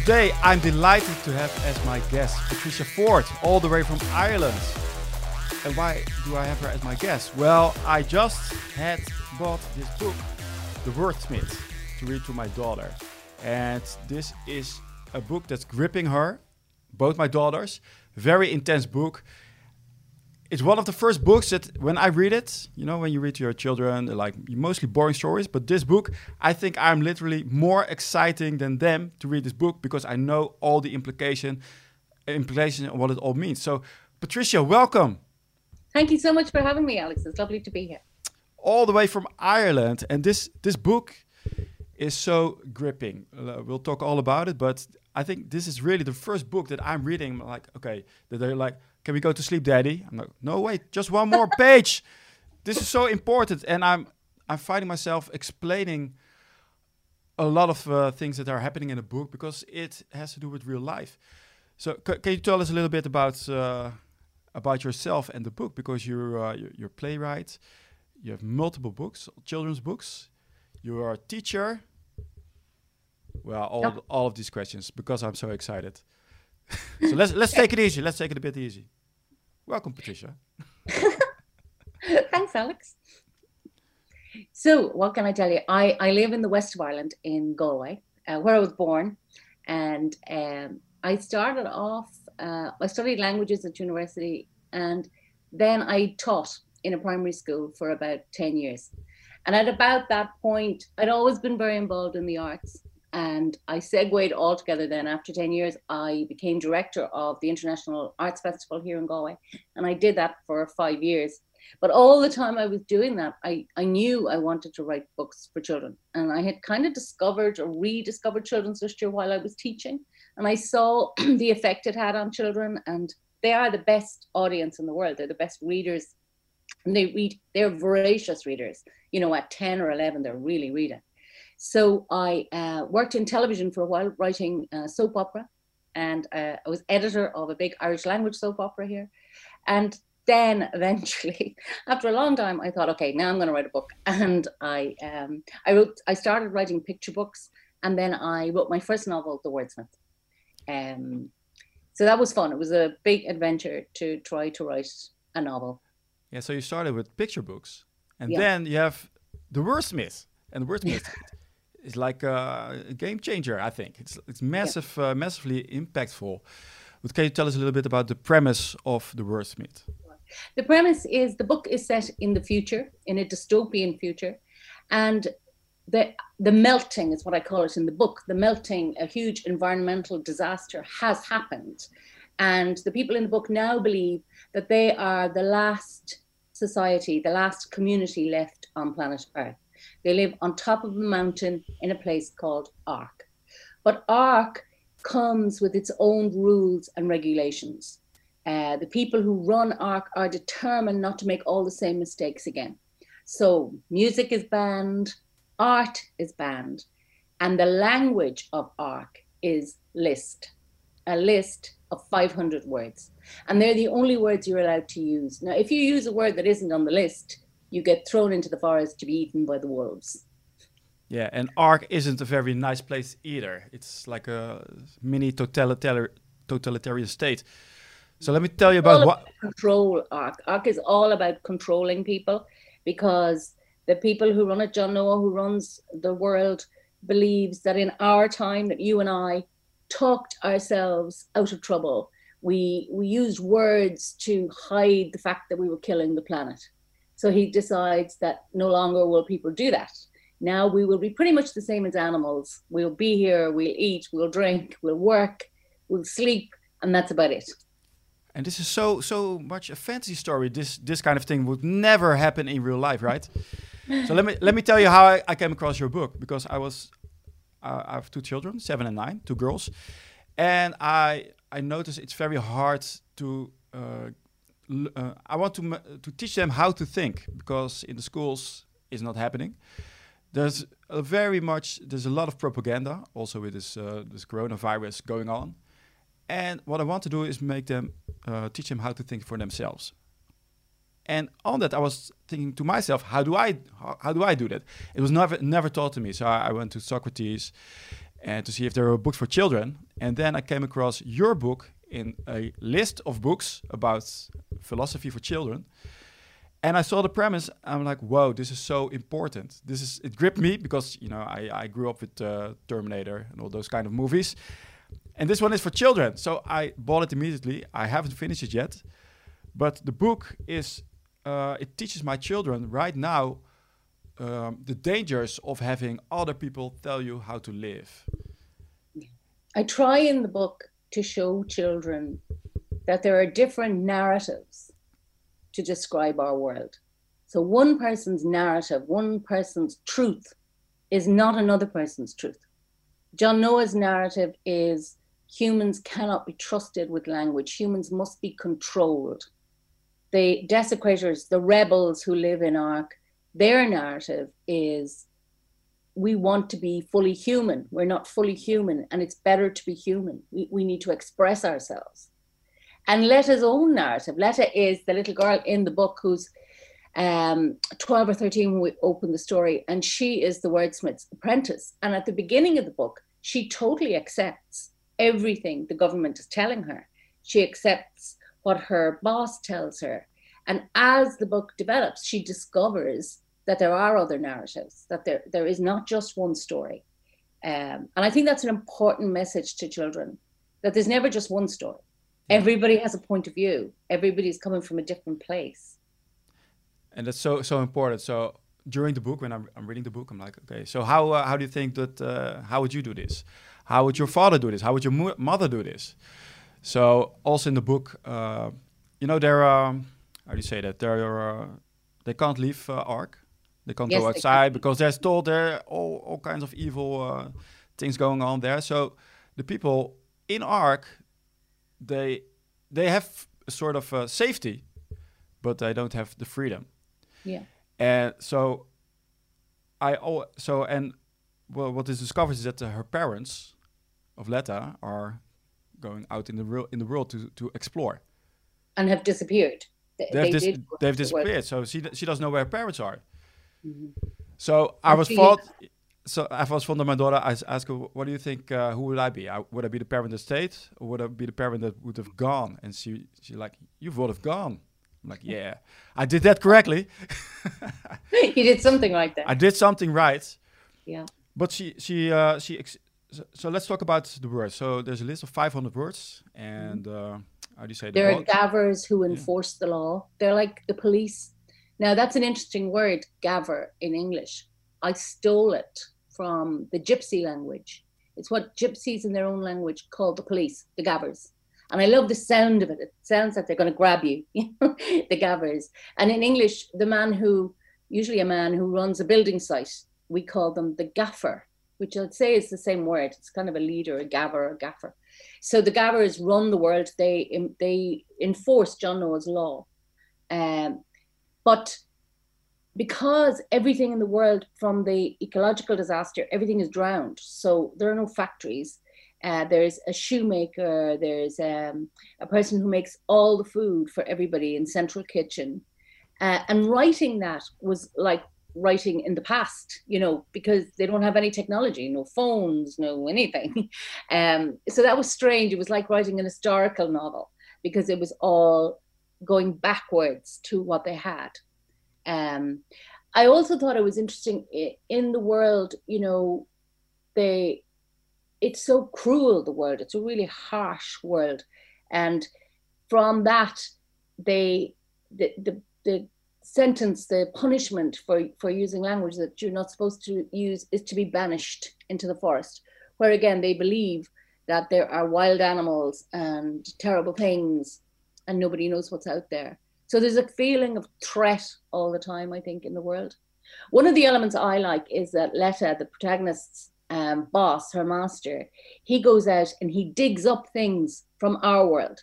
today I'm delighted to have as my guest Patricia Forde, all the way from Ireland. And why do I have her as my guest? Well, I just had bought this book, The Wordsmith, to read to my daughter. And this is a book that's gripping her, both my daughters. Very intense book. It's one of the first books that when I read it, you know, when you read to your children, they're like mostly boring stories. But this book, I think I'm literally more exciting than them to read this book because I know all the implication, implication and what it all means. So, Patricia, welcome. Thank you so much for having me, Alex. It's lovely to be here. All the way from Ireland, and this this book is so gripping. Uh, we'll talk all about it, but I think this is really the first book that I'm reading. Like, okay, that they're like, "Can we go to sleep, Daddy?" I'm like, "No, wait, just one more page." this is so important, and I'm I'm finding myself explaining a lot of uh, things that are happening in the book because it has to do with real life. So, can you tell us a little bit about uh, about yourself and the book? Because you're uh, you're, you're playwright, you have multiple books, children's books. You are a teacher, well, all yeah. all of these questions because I'm so excited. so let's let's take it easy. Let's take it a bit easy. Welcome, Patricia. Thanks, Alex. So, what can I tell you? I, I live in the west of Ireland in Galway, uh, where I was born, and um, I started off. Uh, I studied languages at university, and then I taught in a primary school for about ten years. And at about that point, I'd always been very involved in the arts. And I segued altogether then after 10 years, I became director of the International Arts Festival here in Galway. And I did that for five years. But all the time I was doing that, I, I knew I wanted to write books for children. And I had kind of discovered or rediscovered children's literature while I was teaching. And I saw the effect it had on children. And they are the best audience in the world. They're the best readers. And they read, they're voracious readers. You know, at 10 or 11, they're really reading. So I uh, worked in television for a while, writing uh, soap opera, and uh, I was editor of a big Irish language soap opera here. And then eventually, after a long time, I thought, okay, now I'm going to write a book. And I, um, I wrote, I started writing picture books, and then I wrote my first novel, The Wordsmith. Um, so that was fun. It was a big adventure to try to write a novel. Yeah. So you started with picture books, and yeah. then you have The Wordsmith, and The Wordsmith. is like a, a, game changer. I think it's it's massive, yeah. uh, massively impactful. But can you tell us a little bit about the premise of the Wordsmith? The premise is the book is set in the future, in a dystopian future, and the the melting is what I call it in the book. The melting, a huge environmental disaster has happened, and the people in the book now believe that they are the last society, the last community left on planet Earth. They live on top of a mountain in a place called Ark. But Ark comes with its own rules and regulations. Uh, the people who run Ark are determined not to make all the same mistakes again. So music is banned, art is banned, and the language of Ark is list, a list of 500 words. And they're the only words you're allowed to use. Now, if you use a word that isn't on the list, you get thrown into the forest to be eaten by the wolves. Yeah, and Ark isn't a very nice place either. It's like a mini totalitarian totalitarian state. So let me tell you about what control Ark. Ark is all about controlling people because the people who run it, John Noah, who runs the world, believes that in our time that you and I talked ourselves out of trouble. We we used words to hide the fact that we were killing the planet. So he decides that no longer will people do that. Now we will be pretty much the same as animals. We'll be here, we'll eat, we'll drink, we'll work, we'll sleep, and that's about it. And this is so so much a fantasy story. This this kind of thing would never happen in real life, right? so let me let me tell you how I, I came across your book because I was uh, I have two children, seven and nine, two girls, and I I noticed it's very hard to uh, uh, I want to to teach them how to think because in the schools is not happening. There's a very much there's a lot of propaganda also with this uh, this coronavirus going on, and what I want to do is make them uh, teach them how to think for themselves. And on that, I was thinking to myself, how do I how, how do I do that? It was never never taught to me. So I, I went to Socrates, and to see if there were books for children. And then I came across your book in a list of books about philosophy for children. And I saw the premise. I'm like, whoa, this is so important. This is it gripped me because you know I, I grew up with uh, Terminator and all those kind of movies, and this one is for children. So I bought it immediately. I haven't finished it yet, but the book is uh, it teaches my children right now um, the dangers of having other people tell you how to live. I try in the book to show children that there are different narratives to describe our world. So one person's narrative, one person's truth is not another person's truth. John Noah's narrative is humans cannot be trusted with language, humans must be controlled. The desecrators, the rebels who live in Ark, their narrative is we want to be fully human. We're not fully human, and it's better to be human. We, we need to express ourselves. And Letta's own narrative, Letta is the little girl in the book who's um, 12 or 13 when we open the story, and she is the wordsmith's apprentice. And at the beginning of the book, she totally accepts everything the government is telling her. She accepts what her boss tells her. And as the book develops, she discovers that there are other narratives, that there, there is not just one story. Um, and I think that's an important message to children that there's never just one story. Everybody has a point of view, everybody's coming from a different place. And that's so so important. So during the book, when I'm, I'm reading the book, I'm like, okay, so how uh, how do you think that uh, how would you do this? How would your father do this? How would your mo mother do this? So also in the book, uh, you know, there are how do you say that? There uh, they can't leave uh, Ark. They can't yes, go outside because they're told there are all, all kinds of evil uh, things going on there. So the people in Ark, they they have a sort of uh, safety, but they don't have the freedom. Yeah. And so I oh so and well, what is discovered is that uh, her parents of Letta are going out in the real in the world to to explore and have disappeared they have dis- they've disappeared. So she she doesn't know where her parents are. Mm-hmm. So I was thought. So I was fond of my daughter. I asked her, "What do you think? Uh, who would I be? I, would I be the parent that stayed, or would I be the parent that would have gone?" And she she like, "You would have gone." I'm like, "Yeah, I did that correctly." you did something like that. I did something right. Yeah. But she she uh, she. Ex- so, so, let's talk about the words. So there's a list of 500 words, and. Mm-hmm. Uh, how do you say there are gavers who enforce yeah. the law they're like the police now that's an interesting word gaver in english. I stole it from the gypsy language. It's what gypsies in their own language call the police the gavers and i love the sound of it. It sounds like they're going to grab you the gavers and in english the man who usually a man who runs a building site we call them the gaffer which i'd say is the same word. It's kind of a leader a gaver a gaffer. So the Gavers run the world. They they enforce John Noah's law, um, but because everything in the world, from the ecological disaster, everything is drowned. So there are no factories. Uh, there's a shoemaker. There's um, a person who makes all the food for everybody in central kitchen. Uh, and writing that was like writing in the past, you know, because they don't have any technology, no phones, no anything. Um, so that was strange. It was like writing an historical novel because it was all going backwards to what they had. Um, I also thought it was interesting in the world, you know, they it's so cruel the world. It's a really harsh world. And from that, they the the, the sentence, the punishment for, for using language that you're not supposed to use is to be banished into the forest, where again they believe that there are wild animals and terrible things and nobody knows what's out there. So there's a feeling of threat all the time, I think, in the world. One of the elements I like is that Letta, the protagonist's um, boss, her master, he goes out and he digs up things from our world.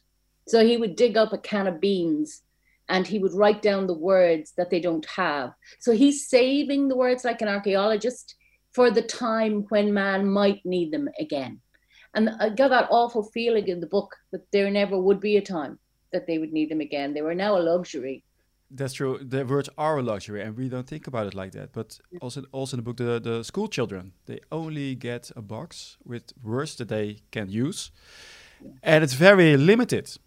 So he would dig up a can of beans and he would write down the words that they don't have. So he's saving the words like an archaeologist for the time when man might need them again. And I got that awful feeling in the book that there never would be a time that they would need them again. They were now a luxury. That's true. The words are a luxury, and we don't think about it like that. But mm. also, also in the book, the, the school children they only get a box with words that they can use, and it's very limited.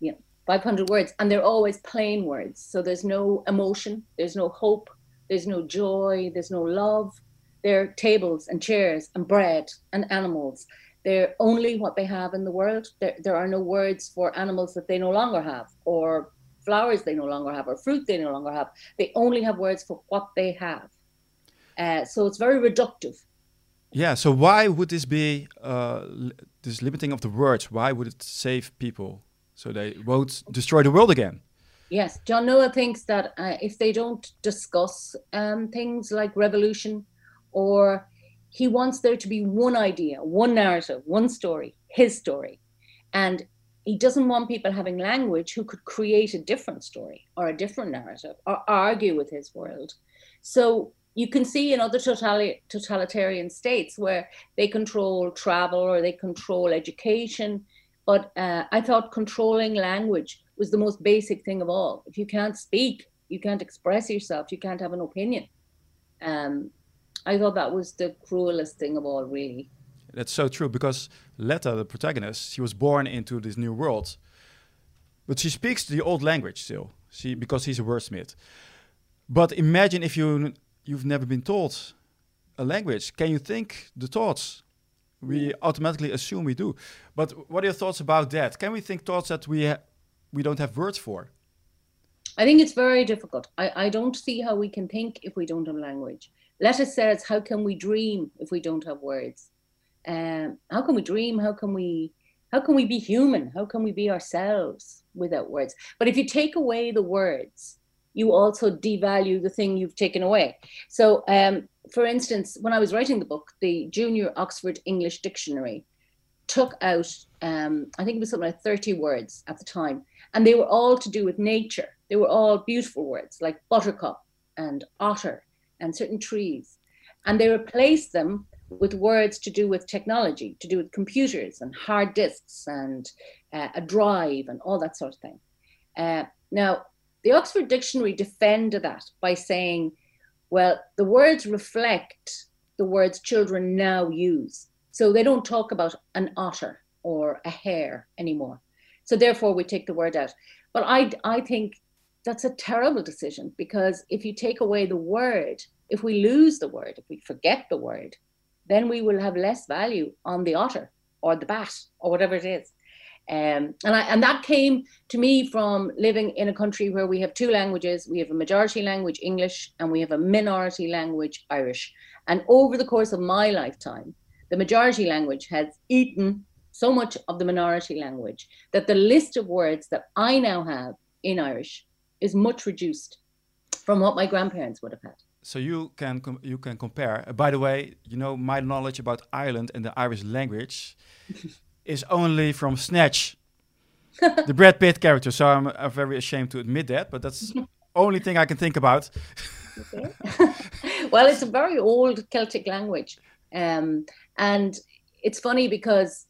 Yeah, 500 words and they're always plain words so there's no emotion there's no hope there's no joy there's no love they're tables and chairs and bread and animals they're only what they have in the world there, there are no words for animals that they no longer have or flowers they no longer have or fruit they no longer have they only have words for what they have uh, so it's very reductive Yeah. So why would this be uh, li- this limiting of the words? Why would it save people so they won't destroy the world again? Yes, John Noah thinks that uh, if they don't discuss um, things like revolution, or he wants there to be one idea, one narrative, one story, his story, and he doesn't want people having language who could create a different story or a different narrative or argue with his world. So you can see in other totalitarian states where they control travel or they control education. But uh, I thought controlling language was the most basic thing of all. If you can't speak, you can't express yourself, you can't have an opinion. Um, I thought that was the cruelest thing of all, really. That's so true because Letta, the protagonist, she was born into this new world, but she speaks the old language still. She because he's a wordsmith. But imagine if you you've never been taught a language. Can you think the thoughts? We automatically assume we do. But what are your thoughts about that? Can we think thoughts that we ha- we don't have words for? I think it's very difficult. I, I don't see how we can think if we don't have language. Letta says, How can we dream if we don't have words? Um, how can we dream? How can we how can we be human? How can we be ourselves without words? But if you take away the words, you also devalue the thing you've taken away. So, um, for instance, when I was writing the book, the Junior Oxford English Dictionary took out, um, I think it was something like 30 words at the time, and they were all to do with nature. They were all beautiful words like buttercup and otter and certain trees. And they replaced them with words to do with technology, to do with computers and hard disks and uh, a drive and all that sort of thing. Uh, now, the Oxford Dictionary defended that by saying, well, the words reflect the words children now use. So they don't talk about an otter or a hare anymore. So therefore, we take the word out. But I, I think that's a terrible decision because if you take away the word, if we lose the word, if we forget the word, then we will have less value on the otter or the bat or whatever it is. Um, and I, and that came to me from living in a country where we have two languages. We have a majority language, English, and we have a minority language, Irish. And over the course of my lifetime, the majority language has eaten so much of the minority language that the list of words that I now have in Irish is much reduced from what my grandparents would have had. So you can com- you can compare. Uh, by the way, you know my knowledge about Ireland and the Irish language is only from Snatch, the Brad Pitt character. So I'm, I'm very ashamed to admit that, but that's the only thing I can think about. Okay. well, it's a very old Celtic language, um, and it's funny because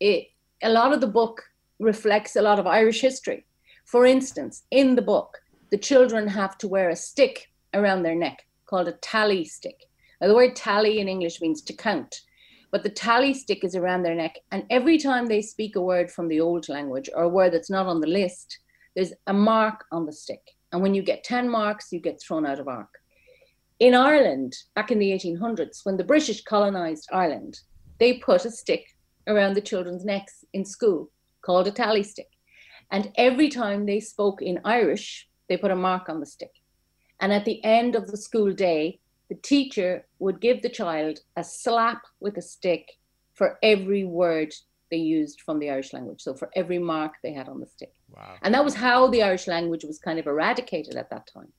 it a lot of the book reflects a lot of Irish history. For instance, in the book, the children have to wear a stick around their neck called a tally stick. Now, the word tally in English means to count, but the tally stick is around their neck, and every time they speak a word from the old language or a word that's not on the list, there's a mark on the stick. And when you get 10 marks, you get thrown out of Ark. In Ireland, back in the 1800s, when the British colonized Ireland, they put a stick around the children's necks in school called a tally stick. And every time they spoke in Irish, they put a mark on the stick. And at the end of the school day, the teacher would give the child a slap with a stick for every word they used from the Irish language. So for every mark they had on the stick. Wow. And that was how the Irish language was kind of eradicated at that time.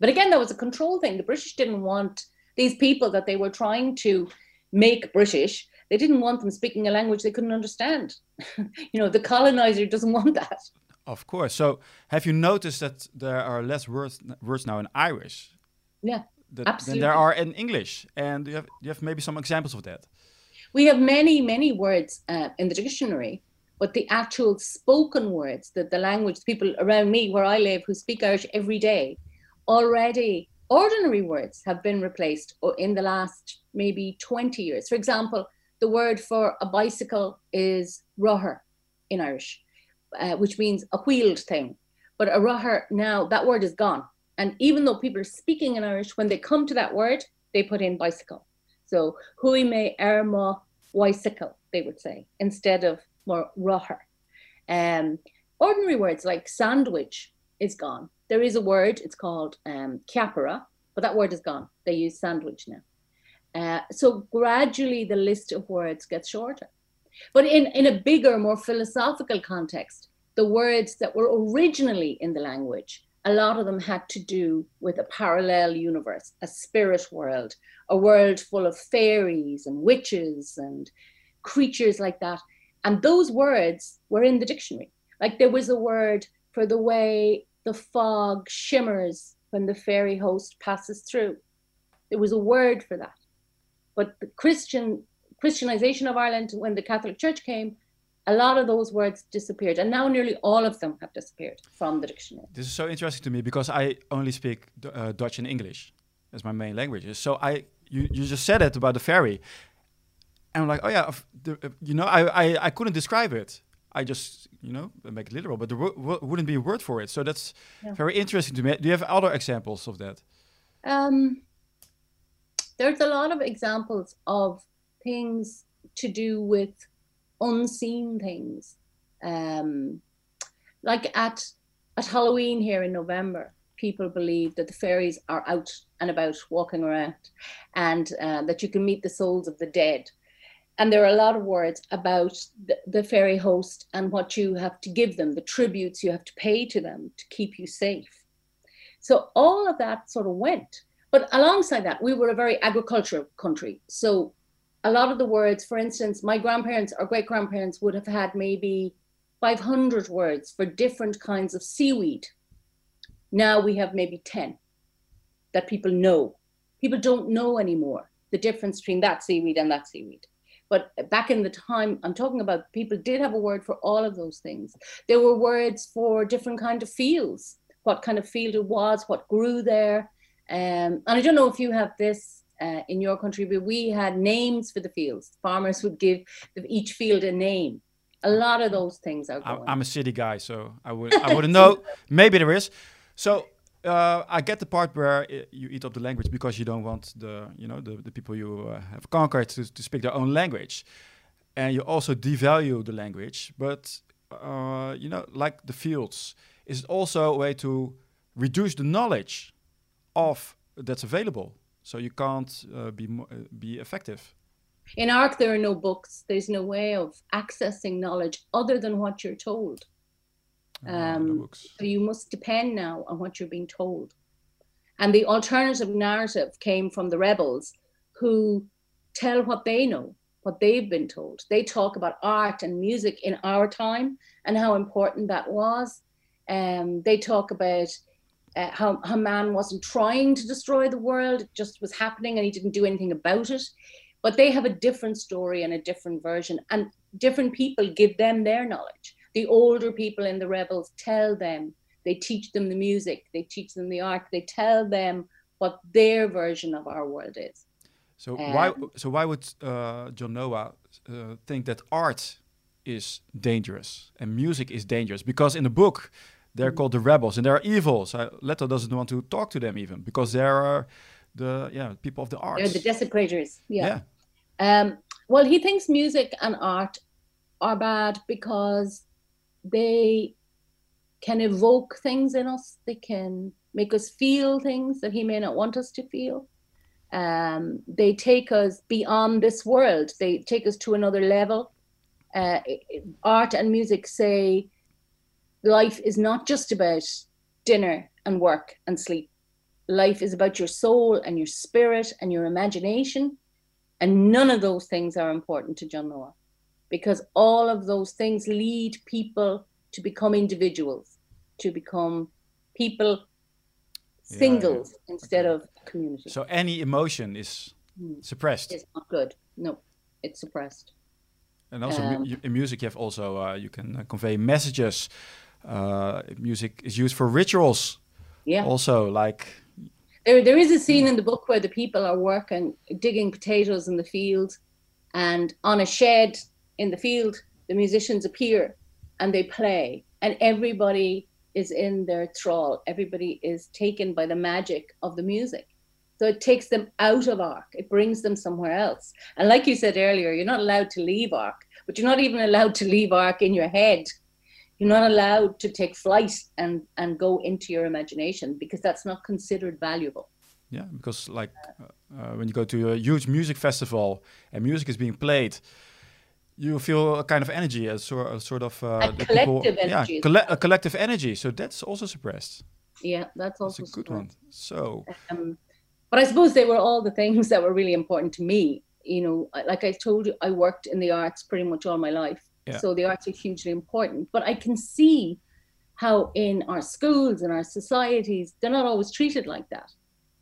But again, that was a control thing. The British didn't want these people that they were trying to make British, they didn't want them speaking a language they couldn't understand. you know, the colonizer doesn't want that. Of course. So have you noticed that there are less words words now in Irish? Yeah. Than there are in English, and you have you have maybe some examples of that. We have many, many words uh, in the dictionary, but the actual spoken words, that the language, people around me where I live who speak Irish every day, already ordinary words have been replaced in the last maybe 20 years. For example, the word for a bicycle is rothar in Irish, uh, which means a wheeled thing. But a rothar now, that word is gone. And even though people are speaking in Irish, when they come to that word, they put in bicycle. So hui me erma bicycle, they would say, instead of more rothar. Um, ordinary words like sandwich is gone. There is a word, it's called um, but that word is gone. They use sandwich now. Uh, so gradually the list of words gets shorter. But in, in a bigger, more philosophical context, the words that were originally in the language, a lot of them had to do with a parallel universe, a spirit world, a world full of fairies and witches and creatures like that. And those words were in the dictionary. Like there was a word for the way the fog shimmers when the fairy host passes through. There was a word for that. But the Christian Christianization of Ireland, when the Catholic Church came, a lot of those words disappeared, and now nearly all of them have disappeared from the dictionary. This is so interesting to me because I only speak uh, Dutch and English as my main languages. So I, you, you just said it about the fairy, and I'm like, oh yeah, uh, you know, I, I, I couldn't describe it. I just, you know, make it literal, but there wouldn't be a word for it. So that's yeah. very interesting to me. Do you have other examples of that? Um, there's a lot of examples of things to do with unseen things. Um, like at at Halloween here in November, people believe that the fairies are out and about walking around, and uh, that you can meet the souls of the dead. And there are a lot of words about the, the fairy host and what you have to give them, the tributes you have to pay to them to keep you safe. So all of that sort of went. But alongside that, we were a very agricultural country. So a lot of the words, for instance, my grandparents or great grandparents would have had maybe 500 words for different kinds of seaweed. Now we have maybe 10 that people know. People don't know anymore the difference between that seaweed and that seaweed. But back in the time I'm talking about, people did have a word for all of those things. There were words for different kind of fields, what kind of field it was, what grew there, um, and I don't know if you have this uh, in your country, but we had names for the fields. Farmers would give each field a name. A lot of those things are. Going. I'm a city guy, so I would I wouldn't know. Maybe there is. So uh, I get the part where you eat up the language because you don't want the you know the, the people you uh, have conquered to, to speak their own language, and you also devalue the language. But uh, you know, like the fields, is also a way to reduce the knowledge of that's available. So you can't uh, be uh, be effective. In Ark, there are no books. There's no way of accessing knowledge other than what you're told. Ah, um, no so you must depend now on what you're being told. And the alternative narrative came from the rebels who tell what they know, what they've been told. They talk about art and music in our time and how important that was. Um, they talk about uh, how, how man wasn't trying to destroy the world, it just was happening and he didn't do anything about it. But they have a different story and a different version, and different people give them their knowledge. The older people in the rebels tell them, they teach them the music, they teach them the art, they tell them what their version of our world is. So um, why so why would uh, John Noah uh, think that art is dangerous and music is dangerous? Because in the book they're mm. called the rebels, and they're evil. So Letta doesn't want to talk to them even because they are the yeah people of the arts. They're the desecrators. Yeah. yeah. Um, well, he thinks music and art are bad because they can evoke things in us. They can make us feel things that he may not want us to feel. Um, they take us beyond this world. They take us to another level. Uh, art and music say life is not just about dinner and work and sleep. Life is about your soul and your spirit and your imagination. And none of those things are important to John Noah because all of those things lead people to become individuals, to become people singles yeah, yeah. instead okay. of community. So any emotion is hmm. suppressed. It's not good. No, it's suppressed. And also um, mu in music, you have also uh, you can uh, convey messages. Uh, music is used for rituals. Yeah. Also, like there, there is a scene in the book where the people are working, digging potatoes in the field, and on a shed in the field, the musicians appear and they play, and everybody is in their thrall. Everybody is taken by the magic of the music. So it takes them out of Ark. It brings them somewhere else. And like you said earlier, you're not allowed to leave Ark, but you're not even allowed to leave Ark in your head. You're not allowed to take flight and, and go into your imagination because that's not considered valuable. Yeah, because like uh, uh, when you go to a huge music festival and music is being played, you feel a kind of energy, a sort, a sort of uh, a collective people, energy. Yeah, coll- a collective energy. So that's also suppressed. Yeah, that's also that's a good one. So, um, but I suppose they were all the things that were really important to me. You know, like I told you, I worked in the arts pretty much all my life. Yeah. So the arts are hugely important. But I can see how in our schools and our societies, they're not always treated like that.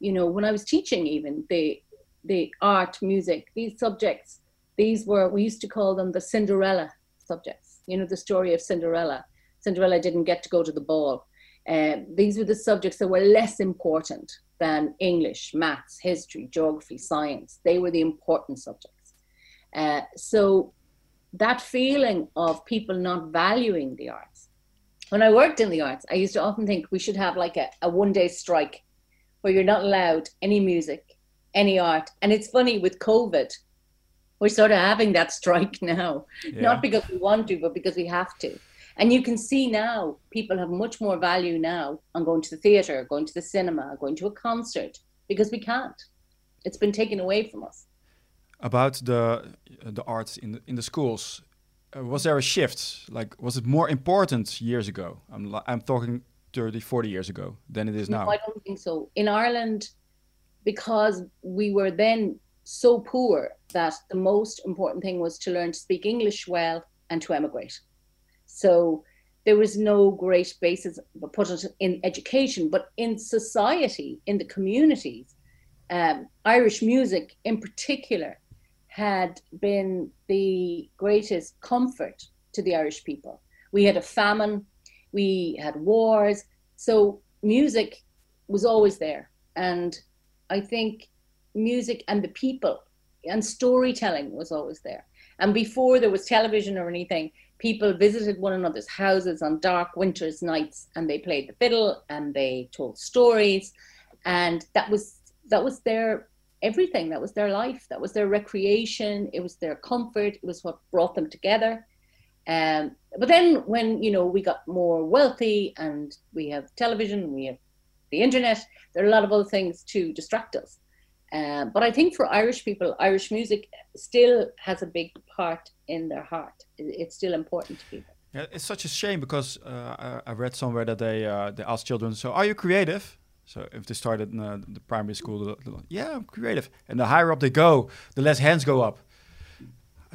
You know, when I was teaching, even the the art, music, these subjects these were, we used to call them the Cinderella subjects, you know, the story of Cinderella. Cinderella didn't get to go to the ball. Uh, these were the subjects that were less important than English, maths, history, geography, science. They were the important subjects. Uh, so that feeling of people not valuing the arts. When I worked in the arts, I used to often think we should have like a, a one day strike where you're not allowed any music, any art. And it's funny with COVID, we're sort of having that strike now, yeah. not because we want to, but because we have to. And you can see now people have much more value now on going to the theatre, going to the cinema, going to a concert because we can't. It's been taken away from us. About the the arts in the, in the schools, uh, was there a shift? Like, was it more important years ago? I'm I'm talking 30, 40 years ago than it is now. I don't think so. In Ireland, because we were then so poor that the most important thing was to learn to speak English well and to emigrate. So there was no great basis put it in education, but in society, in the communities, um, Irish music in particular had been the greatest comfort to the Irish people. We had a famine, we had wars, so music was always there. And I think music and the people and storytelling was always there. And before there was television or anything, people visited one another's houses on dark winter's nights and they played the fiddle and they told stories. And that was that was their everything. That was their life. That was their recreation. It was their comfort. It was what brought them together. Um, but then when you know we got more wealthy and we have television, we have the internet, there are a lot of other things to distract us. Uh, but I think for Irish people, Irish music still has a big part in their heart. It's still important to people. Yeah, it's such a shame because uh, I read somewhere that they uh, they ask children, "So are you creative?" So if they started in uh, the primary school, yeah, I'm creative, and the higher up they go, the less hands go up.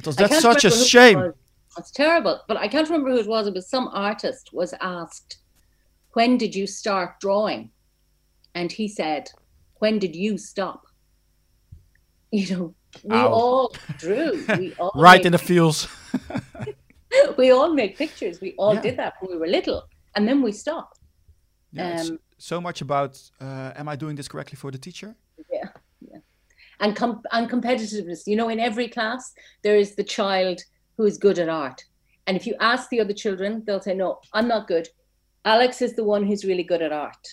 that's such a shame. That's terrible, but I can't remember who it was. It was some artist was asked, "When did you start drawing?" And he said, "When did you stop?" you know, we Ow. all drew. We all right in the fields. we all made pictures. We all yeah. did that when we were little, and then we stopped. Yeah, um, so much about uh, am I doing this correctly for the teacher? Yeah, yeah, and com- and competitiveness. You know, in every class there is the child who is good at art, and if you ask the other children, they'll say, "No, I'm not good." Alex is the one who's really good at art.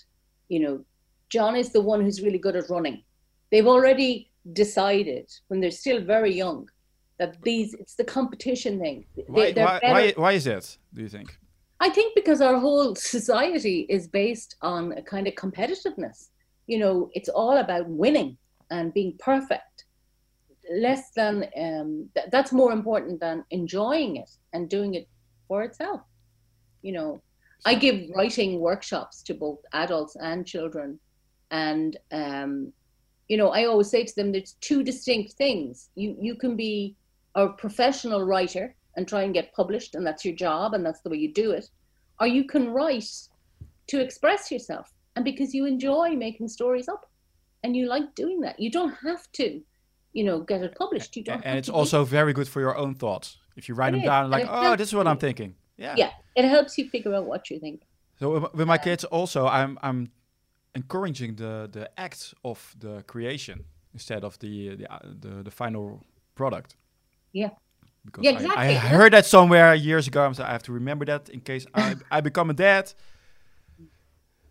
You know, John is the one who's really good at running. They've already decided when they're still very young that these it's the competition thing. Why, they, why, why, why is that? Do you think? I think because our whole society is based on a kind of competitiveness. You know, it's all about winning and being perfect. Less than um, th- that's more important than enjoying it and doing it for itself. You know, I give writing workshops to both adults and children, and um, you know, I always say to them, there's two distinct things. You you can be a professional writer and try and get published, and that's your job, and that's the way you do it, or you can write to express yourself, and because you enjoy making stories up, and you like doing that. You don't have to, you know, get it published. You don't. And it's also very good for your own thoughts. If you write It them is, down, like, oh, this is what I'm thinking. Yeah. Yeah, it helps you figure out what you think. So with, with my kids, also, I'm I'm encouraging the the act of the creation instead of the the uh, the, the final product. Yeah. Because Yeah, I- exactly. I, heard that somewhere years ago. So I have to remember that in case I, I become a dad.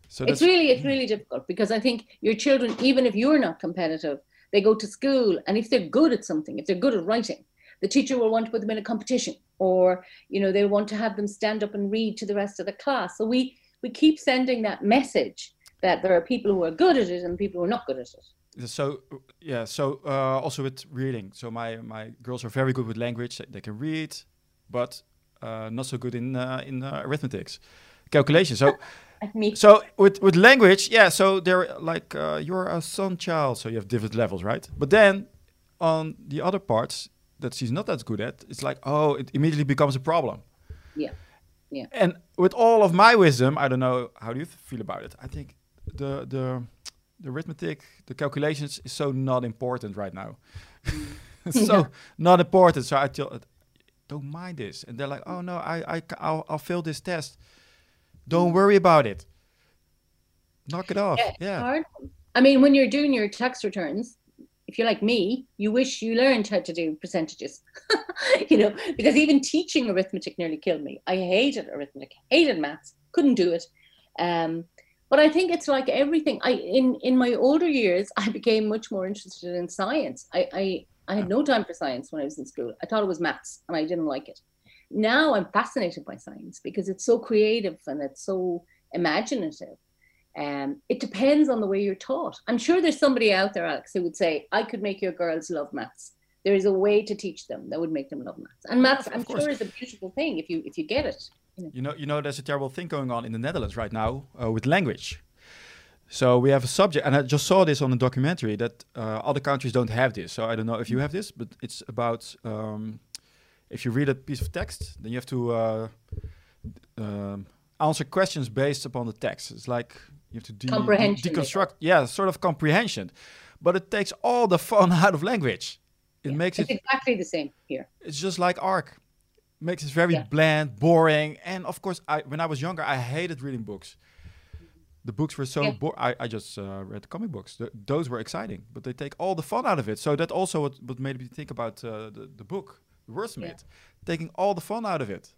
So it's really it's mm. really difficult because I think your children, even if you're not competitive, they go to school and if they're good at something, if they're good at writing, the teacher will want to put them in a competition, or you know they want to have them stand up and read to the rest of the class. So we we keep sending that message that there are people who are good at it and people who are not good at it. So yeah. So uh, also with reading. So my my girls are very good with language. They can read, but uh, not so good in uh, in uh, arithmetics, calculation. So. Me, So with with language, yeah. So they're like uh, you're a son child, so you have different levels, right? But then on the other parts that she's not that good at, it's like oh, it immediately becomes a problem. Yeah. Yeah. And with all of my wisdom, I don't know how do you feel about it. I think the the the arithmetic, the calculations is so not important right now. it's so Yeah. not important. So I tell, don't mind this, and they're like, oh no, I, I, I'll, I'll fail this test. Don't worry about it. Knock it off. Yeah, Yeah. hard. I mean, when you're doing your tax returns, if you're like me, you wish you learned how to do percentages. you know, because even teaching arithmetic nearly killed me. I hated arithmetic, hated maths, couldn't do it. Um, but I think it's like everything. I in in my older years, I became much more interested in science. I I, I had no time for science when I was in school. I thought it was maths, and I didn't like it. Now I'm fascinated by science because it's so creative and it's so imaginative. Um, it depends on the way you're taught. I'm sure there's somebody out there, Alex, who would say, I could make your girls love maths. There is a way to teach them that would make them love maths. And maths, I'm course. sure, is a beautiful thing if you if you get it. You know, you know, there's a terrible thing going on in the Netherlands right now uh, with language. So we have a subject, and I just saw this on a documentary that uh, other countries don't have this. So I don't know if you have this, but it's about um, if you read a piece of text, then you have to uh, um, answer questions based upon the text. It's like you have to de- de- Comprehension, they deconstruct, yeah, sort of comprehension. But it takes all the fun out of language. It Yeah. makes It's it exactly the same here. it's just like Ark makes it very Yeah. bland boring and of course i when i was younger i hated reading books the books were so Yeah. bo- I, I just uh, read comic books Th- those were exciting but they take all the fun out of it so that also what, what made me think about uh, the, the book the wordsmith taking all the fun out of it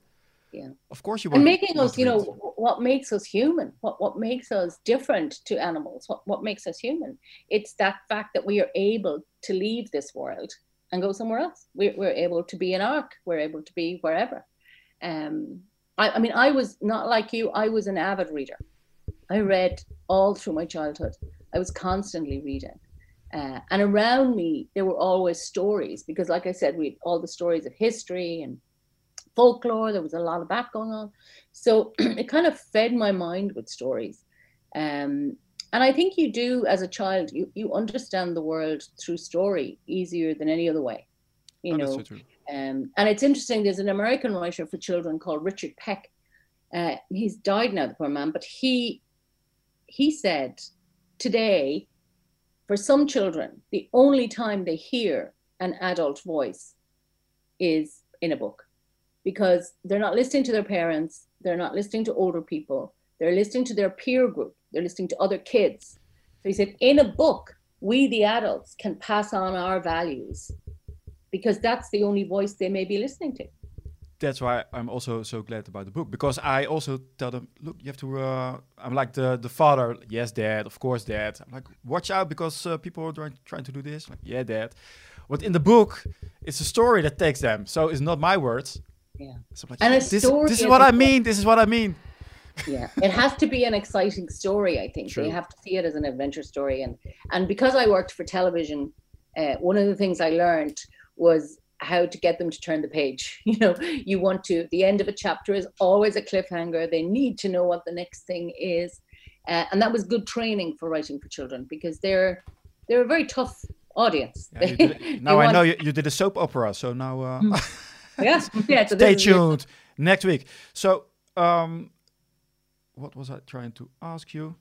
Yeah. of course you And making us, you know, what makes us human, what, what makes us different to animals, what, what makes us human. It's that fact that we are able to leave this world and go somewhere else. We're, we're able to be an Ark, we're able to be wherever. Um, I, I mean, I was not like you, I was an avid reader. I read all through my childhood. I was constantly reading. Uh, and around me, there were always stories because, like I said, we had all the stories of history and folklore. There was a lot of that going on. So it kind of fed my mind with stories. Um, and I think you do, as a child, you, you understand the world through story easier than any other way. You Oh, know, so um, and it's interesting. There's an American writer for children called Richard Peck. Uh, he's died now, the poor man, but he he said today, for some children, the only time they hear an adult voice is in a book, because they're not listening to their parents, they're not listening to older people, they're listening to their peer group, they're listening to other kids. So he said, in a book, we the adults can pass on our values because that's the only voice they may be listening to. that's why I'm also so glad about the book because I also tell them, look, you have to. Uh, I'm like the the father. Yes, dad. Of course, dad. I'm like, watch out because uh, people are trying trying to do this. Like, yeah, dad. But in the book, it's a story that takes them. So it's not my words. Yeah. So like, And a this, story this is is what I mean. This is what I mean. Yeah. It has to be an exciting story i think. True. they have to see it as an adventure story. And and because i worked for television uh, one of the things i learned was how to get them to turn the page. You know you want to the end of a chapter is always a cliffhanger. They need to know what the next thing is. Uh, and that was good training for writing for children because they're they're a very tough audience. Yeah, did now I know you, you did a soap opera. So now uh, yeah. Yeah so stay this is your- tuned. Next week. So um, what was I trying to ask you?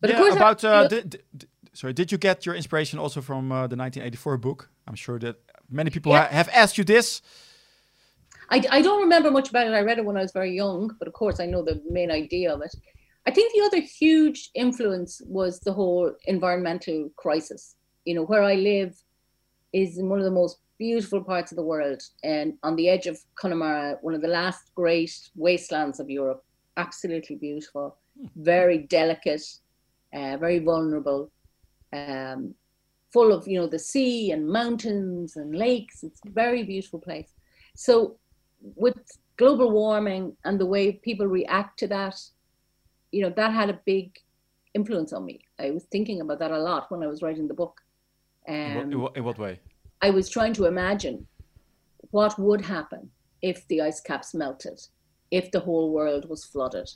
But yeah, about uh, did, did- sorry, did you get your inspiration also from uh, the 1984 book? I'm sure that many people Yeah. ha- have asked you this. I, I don't remember much about it. I read it when I was very young, but of course I know the main idea of it. I think the other huge influence was the whole environmental crisis. You know, where I live is in one of the most beautiful parts of the world and on the edge of Connemara, one of the last great wastelands of Europe. Absolutely beautiful, hmm. very delicate, uh, very vulnerable, um, full of, you know, the sea and mountains and lakes. It's a very beautiful place. So with global warming and the way people react to that, you know, that had a big influence on me. I was thinking about that a lot when I was writing the book. Um, in, what, in what way? I was trying to imagine what would happen if the ice caps melted, if the whole world was flooded.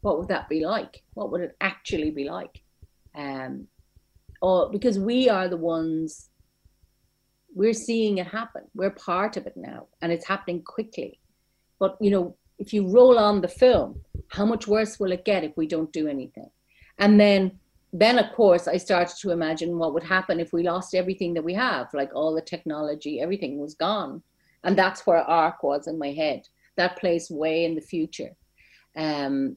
What would that be like? What would it actually be like? Um, or because we are the ones we're seeing it happen. We're part of it now, and it's happening quickly. But you know, if you roll on the film, how much worse will it get if we don't do anything? And then, then of course, I started to imagine what would happen if we lost everything that we have, like all the technology, everything was gone, and that's where Ark was in my head. That place way in the future, um,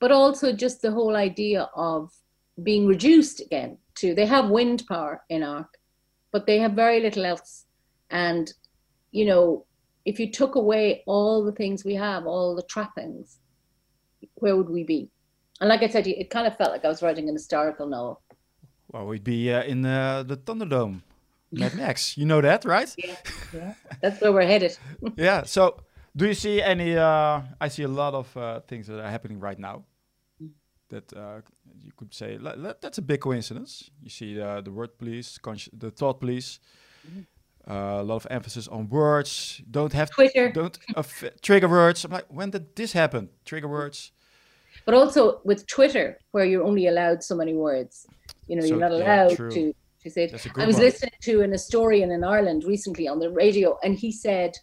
but also just the whole idea of being reduced again to. They have wind power in Ark but they have very little else. And, you know, if you took away all the things we have, all the trappings, where would we be? And like I said, it kind of felt like I was writing an historical novel. Well, we'd be uh, in uh, the Thunderdome, Mad Max. You know that, right? Yeah, yeah. That's where we're headed. yeah. So, do you see any? Uh, I see a lot of uh, things that are happening right now. That uh, you could say that's a big coincidence. You see the, the word police, the thought police. Mm-hmm. Uh, a lot of emphasis on words. Don't have Twitter. Don't uh, trigger words. I'm like, when did this happen? Trigger words. But also with Twitter, where you're only allowed so many words. You know, so, you're not allowed yeah, to to say. I was one. listening to an historian in Ireland recently on the radio, and he said,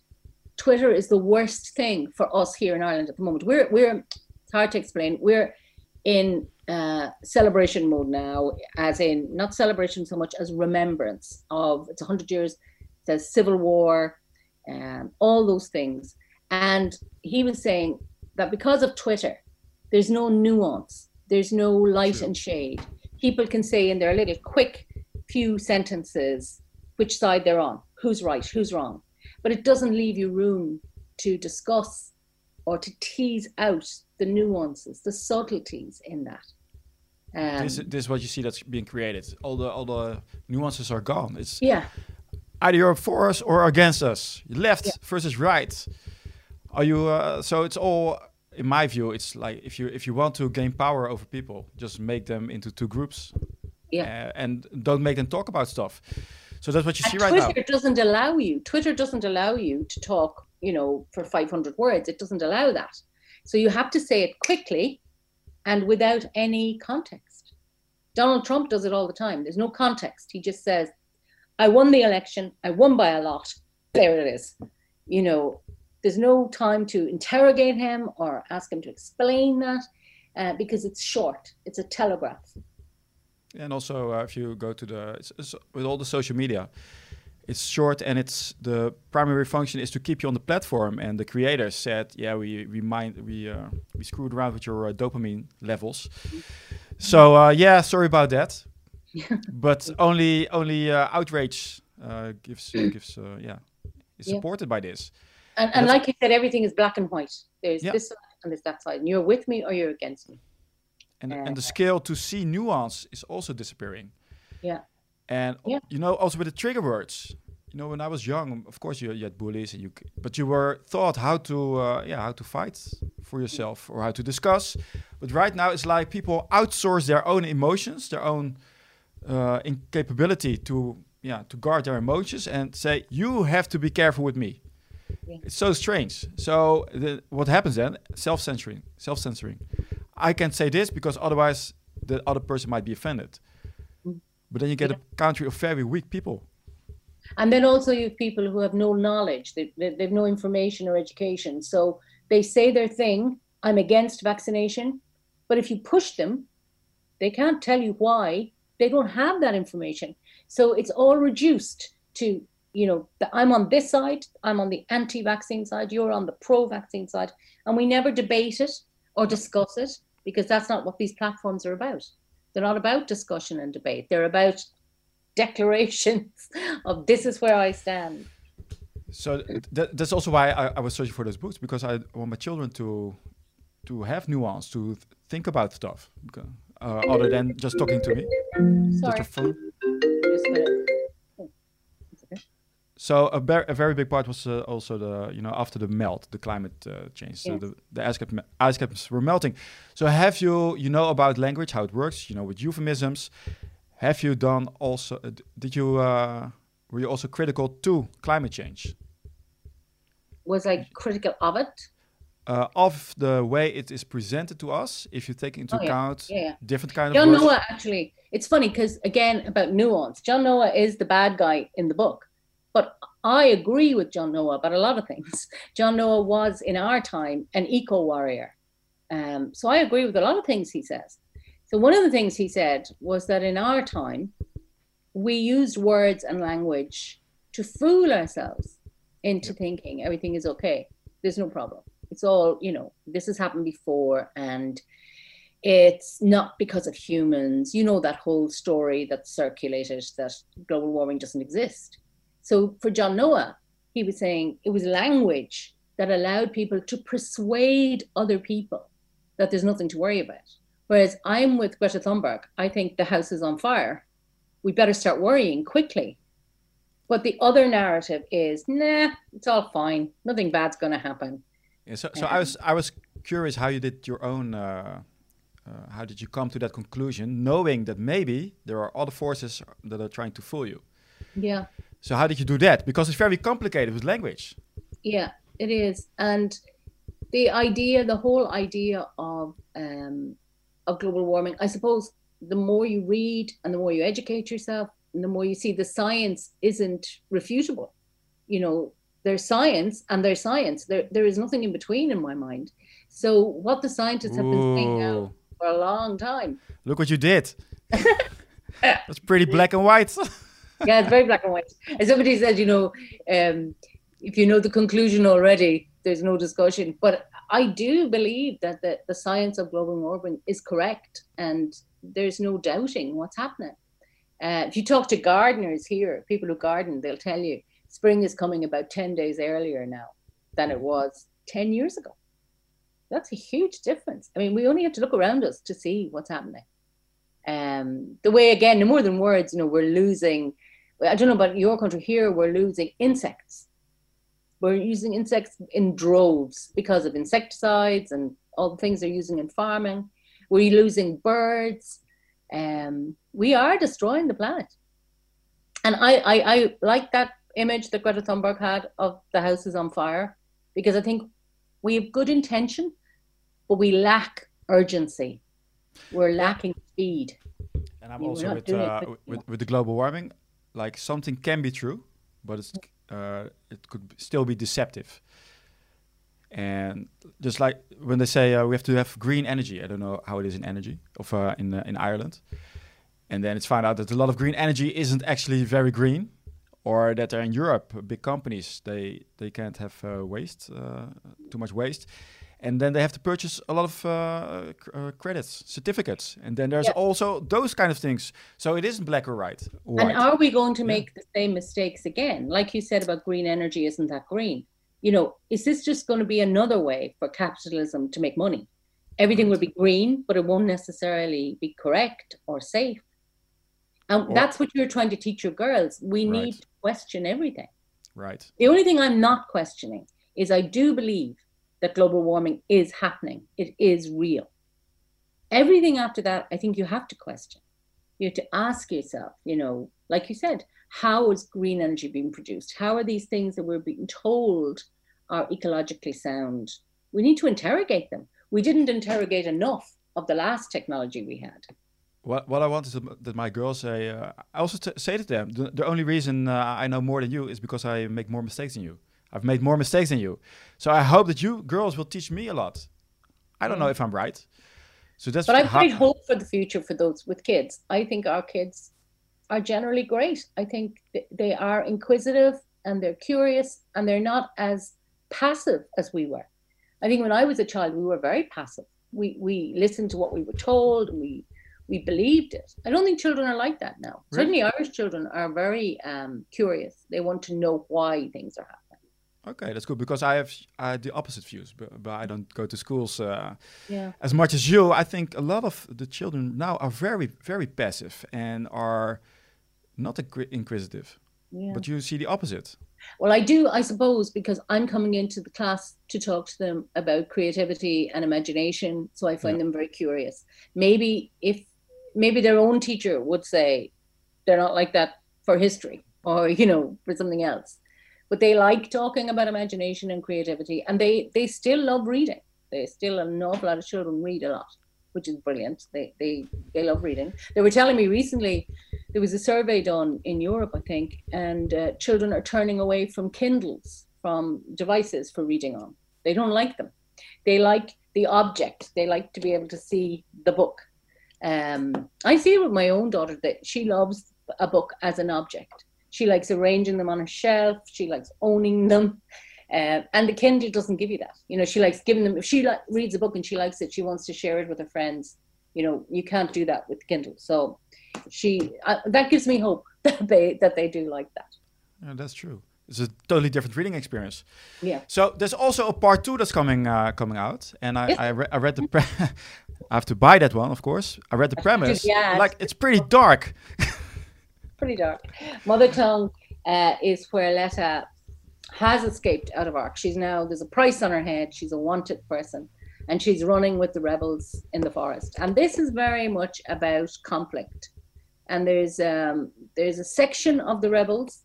Twitter is the worst thing for us here in Ireland at the moment. We're we're it's hard to explain. We're in uh, celebration mode now, as in not celebration so much as remembrance of it's 100 years, the Civil War, um, all those things. And he was saying that because of Twitter, there's no nuance, there's no light True. and shade. People can say in their little quick few sentences which side they're on, who's right, who's wrong. But it doesn't leave you room to discuss or to tease out the nuances, the subtleties in that. Um, this, this is what you see that's being created. All the all the nuances are gone. It's yeah. Either you're for us or against us. Left yeah. versus right. Are you? Uh, so it's all, in my view, it's like if you if you want to gain power over people, just make them into two groups. Yeah. Uh, and don't make them talk about stuff. So that's what you and see Twitter right now. Twitter doesn't allow you. Twitter doesn't allow you to talk. You know, for 500 words, it doesn't allow that. So you have to say it quickly and without any context. Donald Trump does it all the time. There's no context. He just says, I won the election, I won by a lot. There it is. You know, there's no time to interrogate him or ask him to explain that uh, because it's short, it's a telegraph. And also, uh, if you go to the, it's, it's, with all the social media, it's short and it's the primary function is to keep you on the platform. And the creators said, yeah, we we mind we uh, we screwed around with your uh, dopamine levels. So uh, yeah, sorry about that. but only only uh, outrage uh, gives gives uh, yeah is yeah. supported by this. And, and like you said, everything is black and white. There's yeah. this side and there's that side, and you're with me or you're against me. And and the scale to see nuance is also disappearing. Yeah. And yeah. you know, also with the trigger words, you know, when I was young, of course you, you had bullies, and you, but you were taught how to, uh, yeah, how to fight for yourself or how to discuss. But right now, it's like people outsource their own emotions, their own uh, incapability to, yeah, to guard their emotions, and say, "You have to be careful with me." Yeah. It's so strange. So the, what happens then? Self-censoring, self-censoring. I can't say this because otherwise the other person might be offended. Mm. But then you get yeah. a country of very weak people. And then also you have people who have no knowledge, they, they, they have no information or education. So they say their thing, I'm against vaccination. But if you push them, they can't tell you why. They don't have that information. So it's all reduced to you know, I'm on this side, I'm on the anti-vaccine side, you're on the pro-vaccine side, and we never debate it or discuss it because that's not what these platforms are about. They're not about discussion and debate. They're about declarations of this is where I stand. So th that's also why I, I, was searching for those books because I want my children to to have nuance, to think about stuff, uh, other than just talking to me. Sorry. So a, a, very big part was uh, also the you know after the melt, the climate uh, change. So the, the ice, cap ice caps were melting. So have you you know about language, how it works? You know with euphemisms. Have you done also? Uh, did you uh, were you also critical to climate change? Was I critical of it? Uh, of the way it is presented to us, if you take into oh, account yeah. Yeah, different kind John of. John Noa actually, it's funny because again about nuance. John Noa is the bad guy in the book but I agree with John Noa about a lot of things. John Noa was, in our time, an eco warrior. Um, so I agree with a lot of things he says. So one of the things he said was that in our time, we used words and language to fool ourselves into thinking everything is okay. There's no problem. It's all, you know, this has happened before and it's not because of humans. You know, that whole story that circulated that global warming doesn't exist. So for John Noa, he was saying it was language that allowed people to persuade other people that there's nothing to worry about. Whereas I'm with Greta Thunberg, I think the house is on fire. We better start worrying quickly. But the other narrative is, nah, it's all fine. Nothing bad's going to happen. Yeah, so, so um, I was I was curious how you did your own. Uh, uh, how did you come to that conclusion, knowing that maybe there are other forces that are trying to fool you? Yeah. So how did you do that? Because it's very complicated with language. Yeah, it is, and the idea, the whole idea of um, of global warming, I suppose, the more you read and the more you educate yourself, and the more you see the science isn't refutable. You know, there's science and there's science. There, there is nothing in between in my mind. So what the scientists have been saying now for a long time. Look what you did. That's pretty black and white. yeah, it's very black and white. And somebody said, you know, um, if you know the conclusion already, there's no discussion. But I do believe that the, the science of global warming is correct, and there's no doubting what's happening. Uh, if you talk to gardeners here, people who garden, they'll tell you spring is coming about 10 days earlier now than it was 10 years ago. That's a huge difference. I mean, we only have to look around us to see what's happening. Um, the way, again, more than words, you know, we're losing I don't know about your country here, we're losing insects. We're using insects in droves because of insecticides and all the things they're using in farming. We're losing birds. Um, we are destroying the planet. And I, I, I like that image that Greta Thunberg had of the houses on fire because I think we have good intention, but we lack urgency. We're lacking speed. And I'm also with, uh, with, with the global warming like something can be true, but it's uh, it could still be deceptive. And just like when they say uh, we have to have green energy, I don't know how it is in energy of uh, in uh, in Ireland, and then it's found out that a lot of green energy isn't actually very green, or that in Europe big companies they they can't have uh, waste uh, too much waste, and then they have to purchase a lot of uh, uh, credits, certificates, and then there's also those kind of things. So it isn't black or white. And are we going to make yeah. the same mistakes again? Like you said about green energy, isn't that green? You know, is this just going to be another way for capitalism to make money? Everything right. will be green, but it won't necessarily be correct or safe. And or, that's what you're trying to teach your girls. We right. need to question everything. Right. The only thing I'm not questioning is I do believe that global warming is happening. It is real. Everything after that, I think you have to question. You have to ask yourself, you know, like you said, how is green energy being produced? How are these things that we're being told are ecologically sound? We need to interrogate them. We didn't interrogate enough of the last technology we had. What, what I wanted to, that my girls say, uh, I also say to them, the, the only reason uh, I know more than you is because I make more mistakes than you. I've made more mistakes than you. So I hope that you girls will teach me a lot. I don't know if I'm right. So that's But I have great hope for the future for those with kids. I think our kids are generally great. I think they are inquisitive and they're curious and they're not as passive as we were. I think when I was a child, we were very passive. We we listened to what we were told. We we believed it. I don't think children are like that now. Really? Certainly, Irish children are very um, curious. They want to know why things are happening. Okay, that's good because I have uh, the opposite views, but, but, I don't go to schools uh, yeah. as much as you. I think a lot of the children now are very, very passive and are not inquisitive. Yeah. But you see the opposite. Well, I do, I suppose, because I'm coming into the class to talk to them about creativity and imagination, so I find yeah. them very curious. Maybe if maybe their own teacher would say they're not like that for history or you know for something else but they like talking about imagination and creativity and they they still love reading. They still an awful lot of children read a lot which is brilliant. They they they love reading. They were telling me recently there was a survey done in europe i think and uh, children are turning away from kindles from devices for reading on. They don't like them. They like the object. They like to be able to see the book. Um, i see it with my own daughter that she loves a book as an object she likes arranging them on a shelf. She likes owning them. Uh, and the Kindle doesn't give you that. You know, she likes giving them, if she li- reads a book and she likes it, she wants to share it with her friends. You know, you can't do that with Kindle. So she, uh, that gives me hope that they, that they do like that. Yeah, that's true. It's a totally different reading experience. Yeah. So there's also a part two that's coming uh, coming out, and I I, re- I, read the. Pre- I have to buy that one, of course. I read the premise. yeah. Like it's pretty dark. Pretty dark. Mother tongue uh, is where Letta has escaped out of Ark. She's now there's a price on her head. She's a wanted person, and she's running with the rebels in the forest. And this is very much about conflict. And there's um, there's a section of the rebels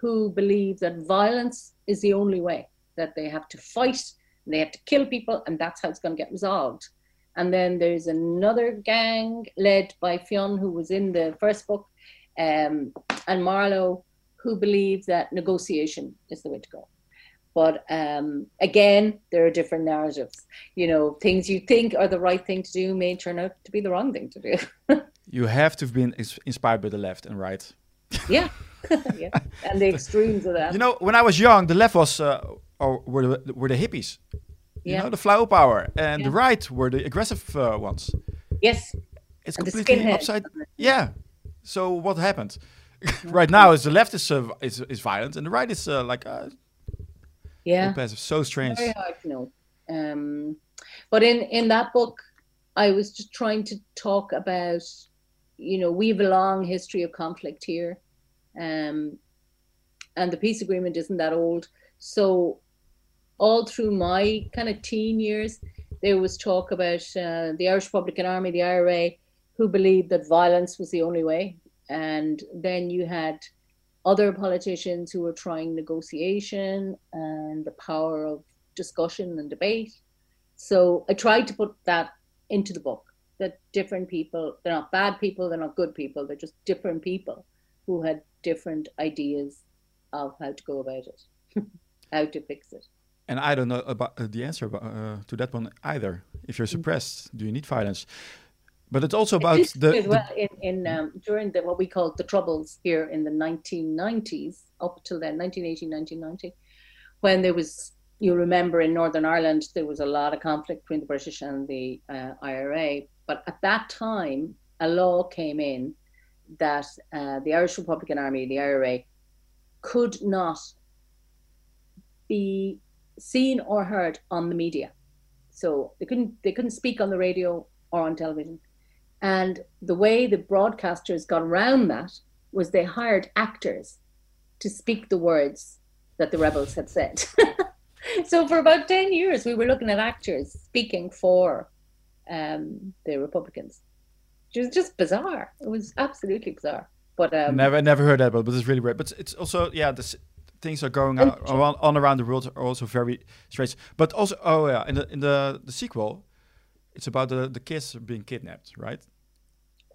who believe that violence is the only way that they have to fight. They have to kill people, and that's how it's going to get resolved. And then there's another gang led by Fionn, who was in the first book, um, and Marlowe, who believe that negotiation is the way to go. But um, again, there are different narratives. You know, things you think are the right thing to do may turn out to be the wrong thing to do. you have to have been inspired by the left and right. yeah, yeah, and the extremes of that. You know, when I was young, the left was uh, or were the, were the hippies. You yeah. know, the flower power, and yeah. the right were the aggressive uh, ones. Yes, it's and completely upside. Yeah, so what happened? right now, is the left is, uh, is is violent and the right is uh, like uh, yeah, passive. So strange. Very hard to know. Um, but in in that book, I was just trying to talk about, you know, we have a long history of conflict here, um, and the peace agreement isn't that old. So, all through my kind of teen years, there was talk about uh, the Irish Republican Army, the IRA, who believed that violence was the only way. And then you had other politicians who were trying negotiation and the power of discussion and debate. So I tried to put that into the book that different people, they're not bad people, they're not good people, they're just different people who had different ideas of how to go about it, how to fix it. And I don't know about uh, the answer uh, to that one either. If you're mm. suppressed, do you need violence? But it's also about it the, well in, in um, during the what we call the troubles here in the 1990s up till then 1980 1990 when there was you remember in Northern Ireland there was a lot of conflict between the British and the uh, IRA but at that time a law came in that uh, the Irish Republican Army the IRA could not be seen or heard on the media. So they couldn't they couldn't speak on the radio or on television and the way the broadcasters got around that was they hired actors to speak the words that the rebels had said. so for about 10 years, we were looking at actors speaking for um, the Republicans, which was just bizarre. It was absolutely bizarre. But um, never, never heard that, but, but it's really weird. But it's also, yeah, this, things are going on, on, on around the world are also very strange. But also, oh yeah, in the in the the sequel, it's about the the kids being kidnapped, right?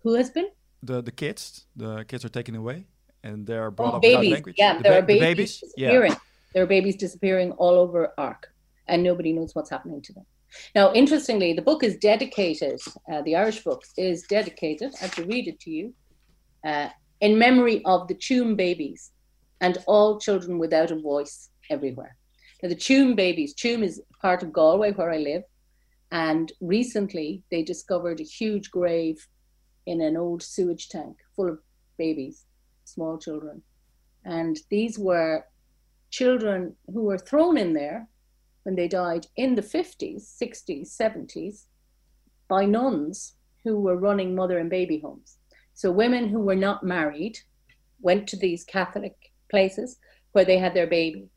Who has been? The the kids. The kids are taken away and they're brought oh, up babies. without language. Yeah, the there ba are babies, babies? disappearing. Yeah. There are babies disappearing all over Ark, and nobody knows what's happening to them. Now, interestingly, the book is dedicated. Uh, the Irish book is dedicated. I have to read it to you. Uh, in memory of the Tuam babies and all children without a voice everywhere. Now, the Tuam babies, Tuam is part of Galway where I live, and recently they discovered a huge grave in an old sewage tank full of babies, small children. And these were children who were thrown in there when they died in the 50s, 60s, 70s by nuns who were running mother and baby homes. So women who were not married went to these Catholic places where they had their baby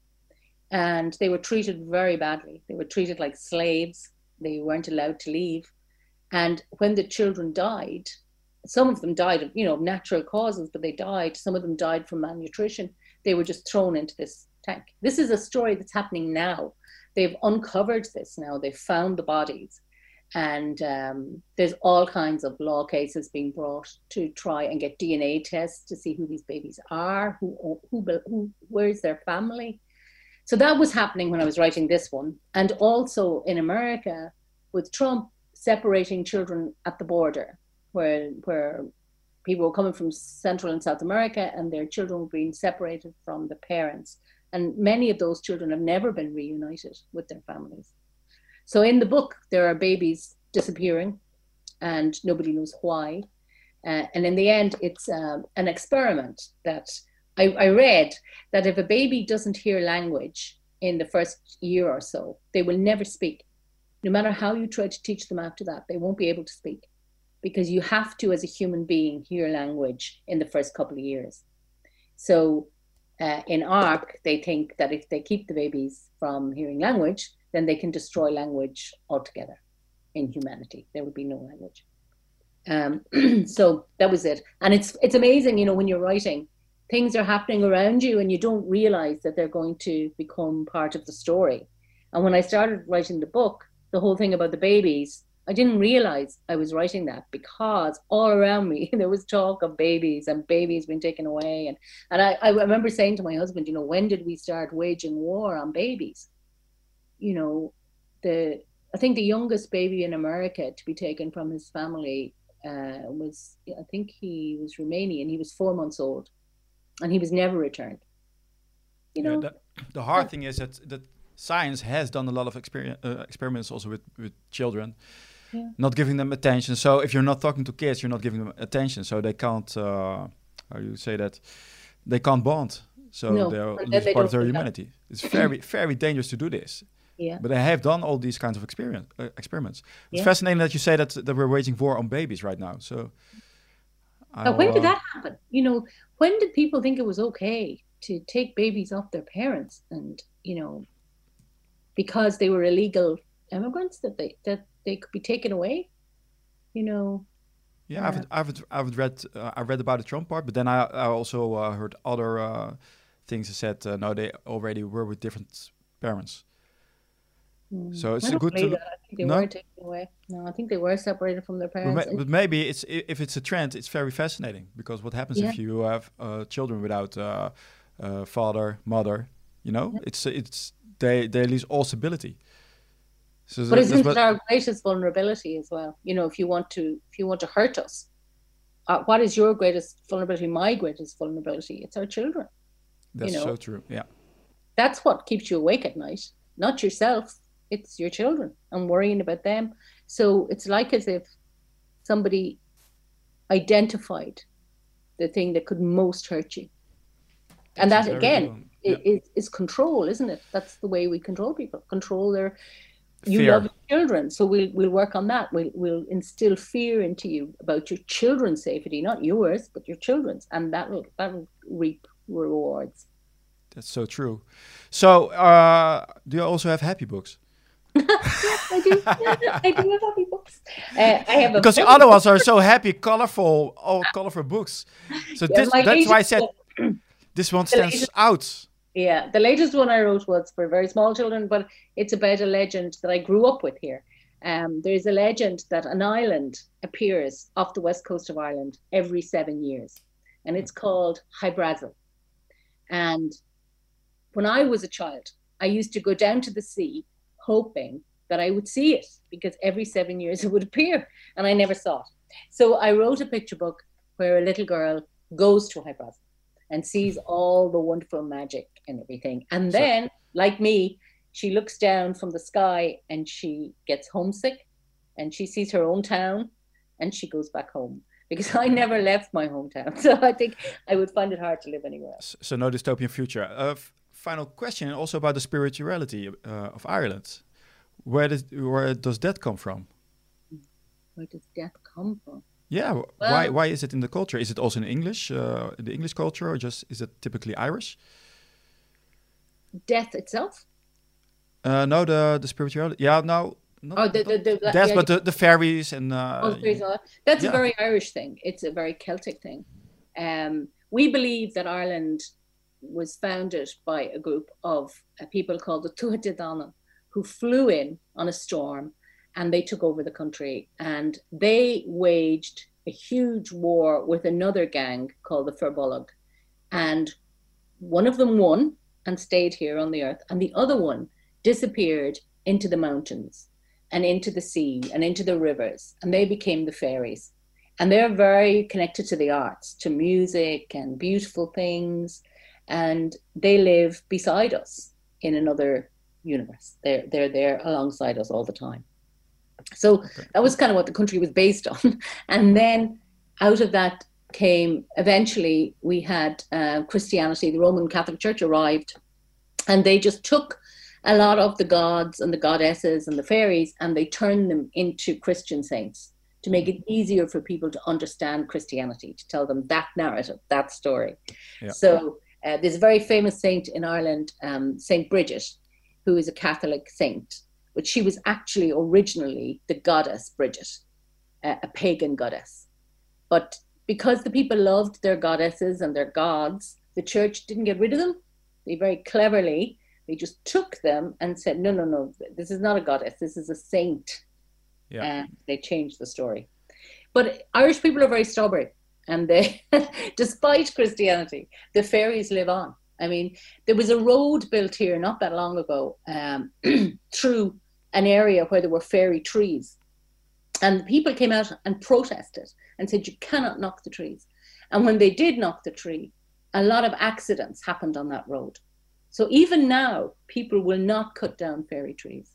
and they were treated very badly. They were treated like slaves. They weren't allowed to leave. And when the children died, some of them died of you know natural causes, but they died. Some of them died from malnutrition. They were just thrown into this tank. This is a story that's happening now. They've uncovered this now. They've found the bodies, and um, there's all kinds of law cases being brought to try and get DNA tests to see who these babies are, who who, who where's their family. So that was happening when I was writing this one, and also in America with Trump separating children at the border where where people were coming from Central and South America and their children were being separated from the parents. And many of those children have never been reunited with their families. So in the book, there are babies disappearing and nobody knows why. Uh, and in the end, it's uh, an experiment that I, I read that if a baby doesn't hear language in the first year or so, they will never speak. No matter how you try to teach them after that, they won't be able to speak because you have to, as a human being, hear language in the first couple of years. So uh, in Ark, they think that if they keep the babies from hearing language, then they can destroy language altogether in humanity. There would be no language. Um, so that was it. And it's it's amazing, you know, when you're writing, things are happening around you and you don't realize that they're going to become part of the story. And when I started writing the book, the whole thing about the babies, I didn't realize I was writing that because all around me there was talk of babies and babies being taken away. And, and I, I remember saying to my husband, you know, when did we start waging war on babies? You know, the I think the youngest baby in America to be taken from his family uh, was, I think he was Romanian. He was four months old and he was never returned. You know, yeah, the, the hard yeah. thing is that, that science has done a lot of exper uh, experiments also with, with children yeah. not giving them attention. So if you're not talking to kids, you're not giving them attention. So they can't. Uh, how you say that? They can't bond. So no, they're they part of their humanity. It's very very dangerous to do this. Yeah. But they have done all these kinds of experience, uh, experiments. It's yeah. fascinating that you say that that we're waging war on babies right now. So. Now, when did that happen? You know, when did people think it was okay to take babies off their parents and you know because they were illegal immigrants that they that they could be taken away. You know. Yeah, uh, I've, I've, I've read uh, I read about the Trump part, but then I, I also uh, heard other uh, things that said uh, no, they already were with different parents. Mm. So it's a good. To, I think they no? were taken away. No, I think they were separated from their parents. But, ma but, maybe it's if it's a trend, it's very fascinating because what happens yeah. if you have uh, children without father, mother? You know, yeah. it's it's they they lose all stability. So but isn't it our greatest vulnerability as well? You know, if you want to, if you want to hurt us, uh, what is your greatest vulnerability? My greatest vulnerability? It's our children. That's you know? so true. Yeah. That's what keeps you awake at night, not yourself. It's your children. And worrying about them. So it's like as if somebody identified the thing that could most hurt you. and that again is, is control, isn't it? That's the way we control people, control their you fear. love children. So we'll we'll work on that. We'll we'll instill fear into you about your children's safety not yours but your children's. And that'll that'll reap rewards. That's so true. So uh do you also have happy books yes, I do. I do have happy books. Uh, I have because the other ones are so happy, colorful, all colorful books. So yeah, this, that's why I said this one stands out. Yeah, the latest one I wrote was for very small children, but it's about a legend that I grew up with here. Um, there's a legend that an island appears off the west coast of Ireland every seven years, and it's called Hy-Brasil. And when I was a child, I used to go down to the sea hoping that I would see it because every seven years it would appear, and I never saw it. So I wrote a picture book where a little girl goes to Hy-Brasil and sees all the wonderful magic and everything. And then, like me, she looks down from the sky and she gets homesick and she sees her own town and she goes back home because I never left my hometown. So I think I would find it hard to live anywhere else. So, no dystopian future. Uh, final question also about the spirituality uh, of Ireland. Where does, where does that come from? Where does that come from? Yeah, well, why why is it in the culture? Is it also in English, uh, the English culture, or just is it typically Irish? Death itself. Uh, no, the the spirituality. Yeah, no. Not, oh, the, the, the, the death, yeah, but the, the fairies and. Uh, oh, fairies, that's yeah. a very Irish thing. It's a very Celtic thing. Um, we believe that Ireland was founded by a group of uh, people called the Tuatha who flew in on a storm and they took over the country and they waged a huge war with another gang called the Firbolg. And one of them won and stayed here on the earth, and the other one disappeared into the mountains and into the sea and into the rivers, and they became the fairies. And they're very connected to the arts, to music and beautiful things, and they live beside us in another universe. They're they're there alongside us all the time. So that was kind of what the country was based on. And then out of that came eventually we had uh, Christianity, the Roman Catholic Church arrived, and they just took a lot of the gods and the goddesses and the fairies and they turned them into Christian saints to make it easier for people to understand Christianity, to tell them that narrative, that story. Yeah. So uh, there's a very famous saint in Ireland, um, Saint Bridget, who is a Catholic saint but she was actually originally the goddess Bridget, a, a pagan goddess. But because the people loved their goddesses and their gods, the church didn't get rid of them. They very cleverly they just took them and said, "No, no, no, this is not a goddess. This is a saint." Yeah. And they changed the story. But Irish people are very stubborn, and they, despite Christianity, the fairies live on. I mean, there was a road built here not that long ago um, through an area where there were fairy trees. And people came out and protested and said, You cannot knock the trees. And when they did knock the tree, a lot of accidents happened on that road. So even now, people will not cut down fairy trees.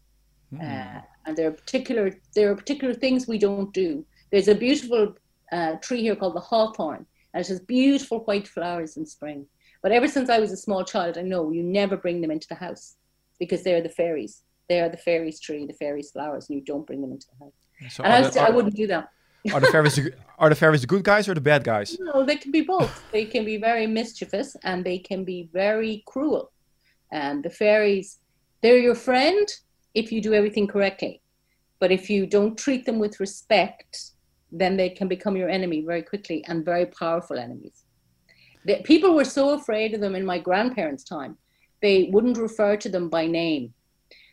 Mm. Uh, and there are particular there are particular things we don't do. There's a beautiful tree here called the hawthorn, and it has beautiful white flowers in spring. But ever since I was a small child, I know you never bring them into the house because they're the fairies they are the fairies tree, the fairies flowers, and you don't bring them into the house. So and I, the, I wouldn't do that. are the fairies are the fairies the good guys or the bad guys? No, they can be both. They can be very mischievous and they can be very cruel. And the fairies, they're your friend if you do everything correctly. But if you don't treat them with respect, then they can become your enemy very quickly and very powerful enemies. The, people were so afraid of them in my grandparents' time, they wouldn't refer to them by name.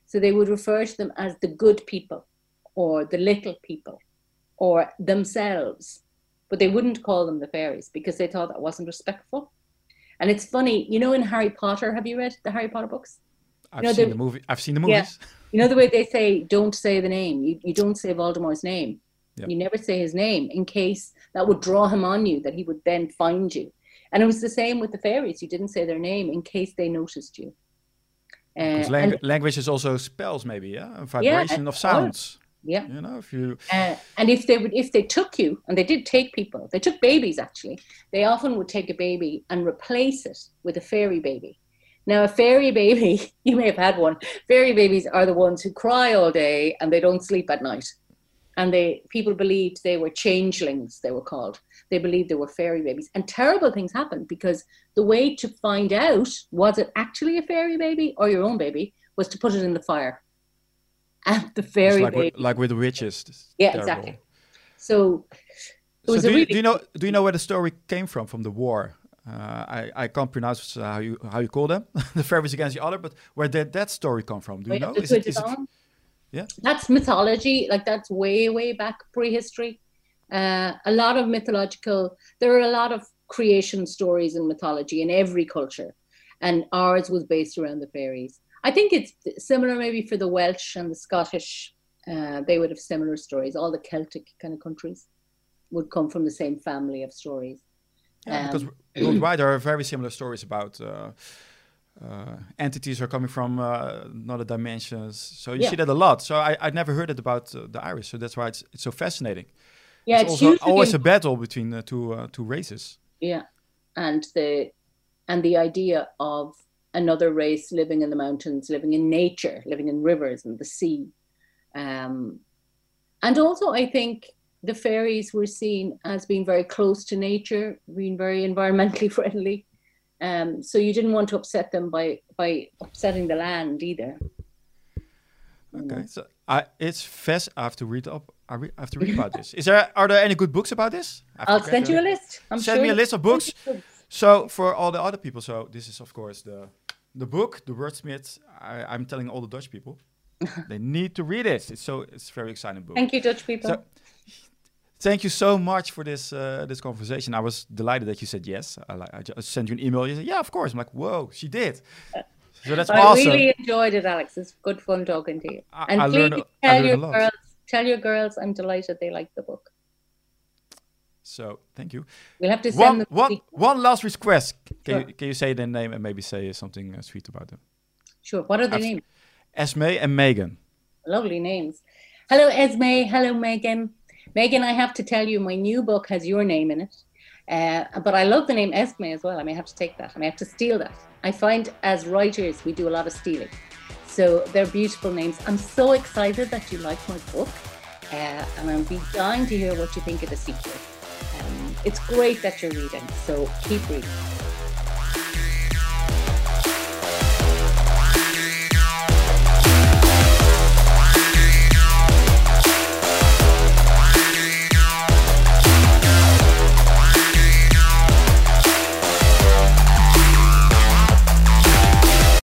So they would refer to them as the good people or the little people or themselves, but they wouldn't call them the fairies because they thought that wasn't respectful. And it's funny, you know, in Harry Potter, have you read the Harry Potter books? I've you know, seen the, movie. I've seen the movies. Yeah. You know the way they say, "Don't say the name." You, you don't say Voldemort's name. Yep. You never say his name in case that would draw him on you, that he would then find you. And it was the same with the fairies. You didn't say their name in case they noticed you. Uh, lang- language is also spells, maybe, yeah, a vibration yeah, of sounds. Yeah, you know, if you uh, and if they would, if they took you, and they did take people, they took babies actually. They often would take a baby and replace it with a fairy baby. Now, a fairy baby, you may have had one. Fairy babies are the ones who cry all day and they don't sleep at night and they people believed they were changelings they were called. They believed they were fairy babies. And terrible things happened because the way to find out was it actually a fairy baby or your own baby was to put it in the fire. And the fairy like baby with, like with witches. Yeah terrible. exactly. So so do, really you, do you know do you know where the story came from from the war? Uh, I, I can't pronounce uh, how you how you call them. The fairies against the other but where did that story come from? Do you Wait, know? is it, is it, yeah. That's mythology. Like that's way, way back prehistory. Uh, a lot of mythological, there are a lot of creation stories and mythology in every culture. And ours was based around the fairies. I think it's similar maybe for the Welsh and the Scottish. Uh, they would have similar stories. All the Celtic kind of countries would come from the same family of stories. Yeah, because worldwide there are very similar stories about uh, uh, entities are coming from uh, another dimensions. So you Yeah. see that a lot. So I I never heard it about uh, the Irish. So that's why it's it's so fascinating. Yeah, it's it's, also always a battle between the two uh, two races. Yeah, and the and the idea of another race living in the mountains, living in nature, living in rivers and the sea, um, and also I think the fairies were seen as being very close to nature, being very environmentally friendly. Um, so you didn't want to upset them by by upsetting the land either. Okay, so I it's fast. I have to read up. I, re- I have to read about this. Is there are there any good books about this? I'll send you a list. I'm Send sure me a list of books. So for all the other people, so this is of course the the book, the wordsmith. I, I'm telling all the Dutch people, they need to read it. It's so it's a very exciting book. Thank you, Dutch people. So, thank you so much for this uh, this conversation. I was delighted that you said yes. I, I just sent you an email. You said, yeah, of course. I'm like, whoa, she did. So that's I awesome. really enjoyed it, Alex. It's good fun talking to you. I- and I please learned tell your girls, tell your girls, I'm delighted they like the book. So thank you. We'll have to send One, them. one, one last request. Can, Sure. you, can you say their name and maybe say something uh, sweet about them? Sure. What are their names? Esme and Megan. Lovely names. Hello, Esme. Hello, Megan. Megan, I have to tell you, my new book has your name in it. Uh, but I love the name Esme as well. I may have to take that. I may have to steal that. I find as writers, we do a lot of stealing. So they're beautiful names. I'm so excited that you like my book. Uh, and I'll be dying to hear what you think of the sequel. Um, it's great that you're reading. So keep reading.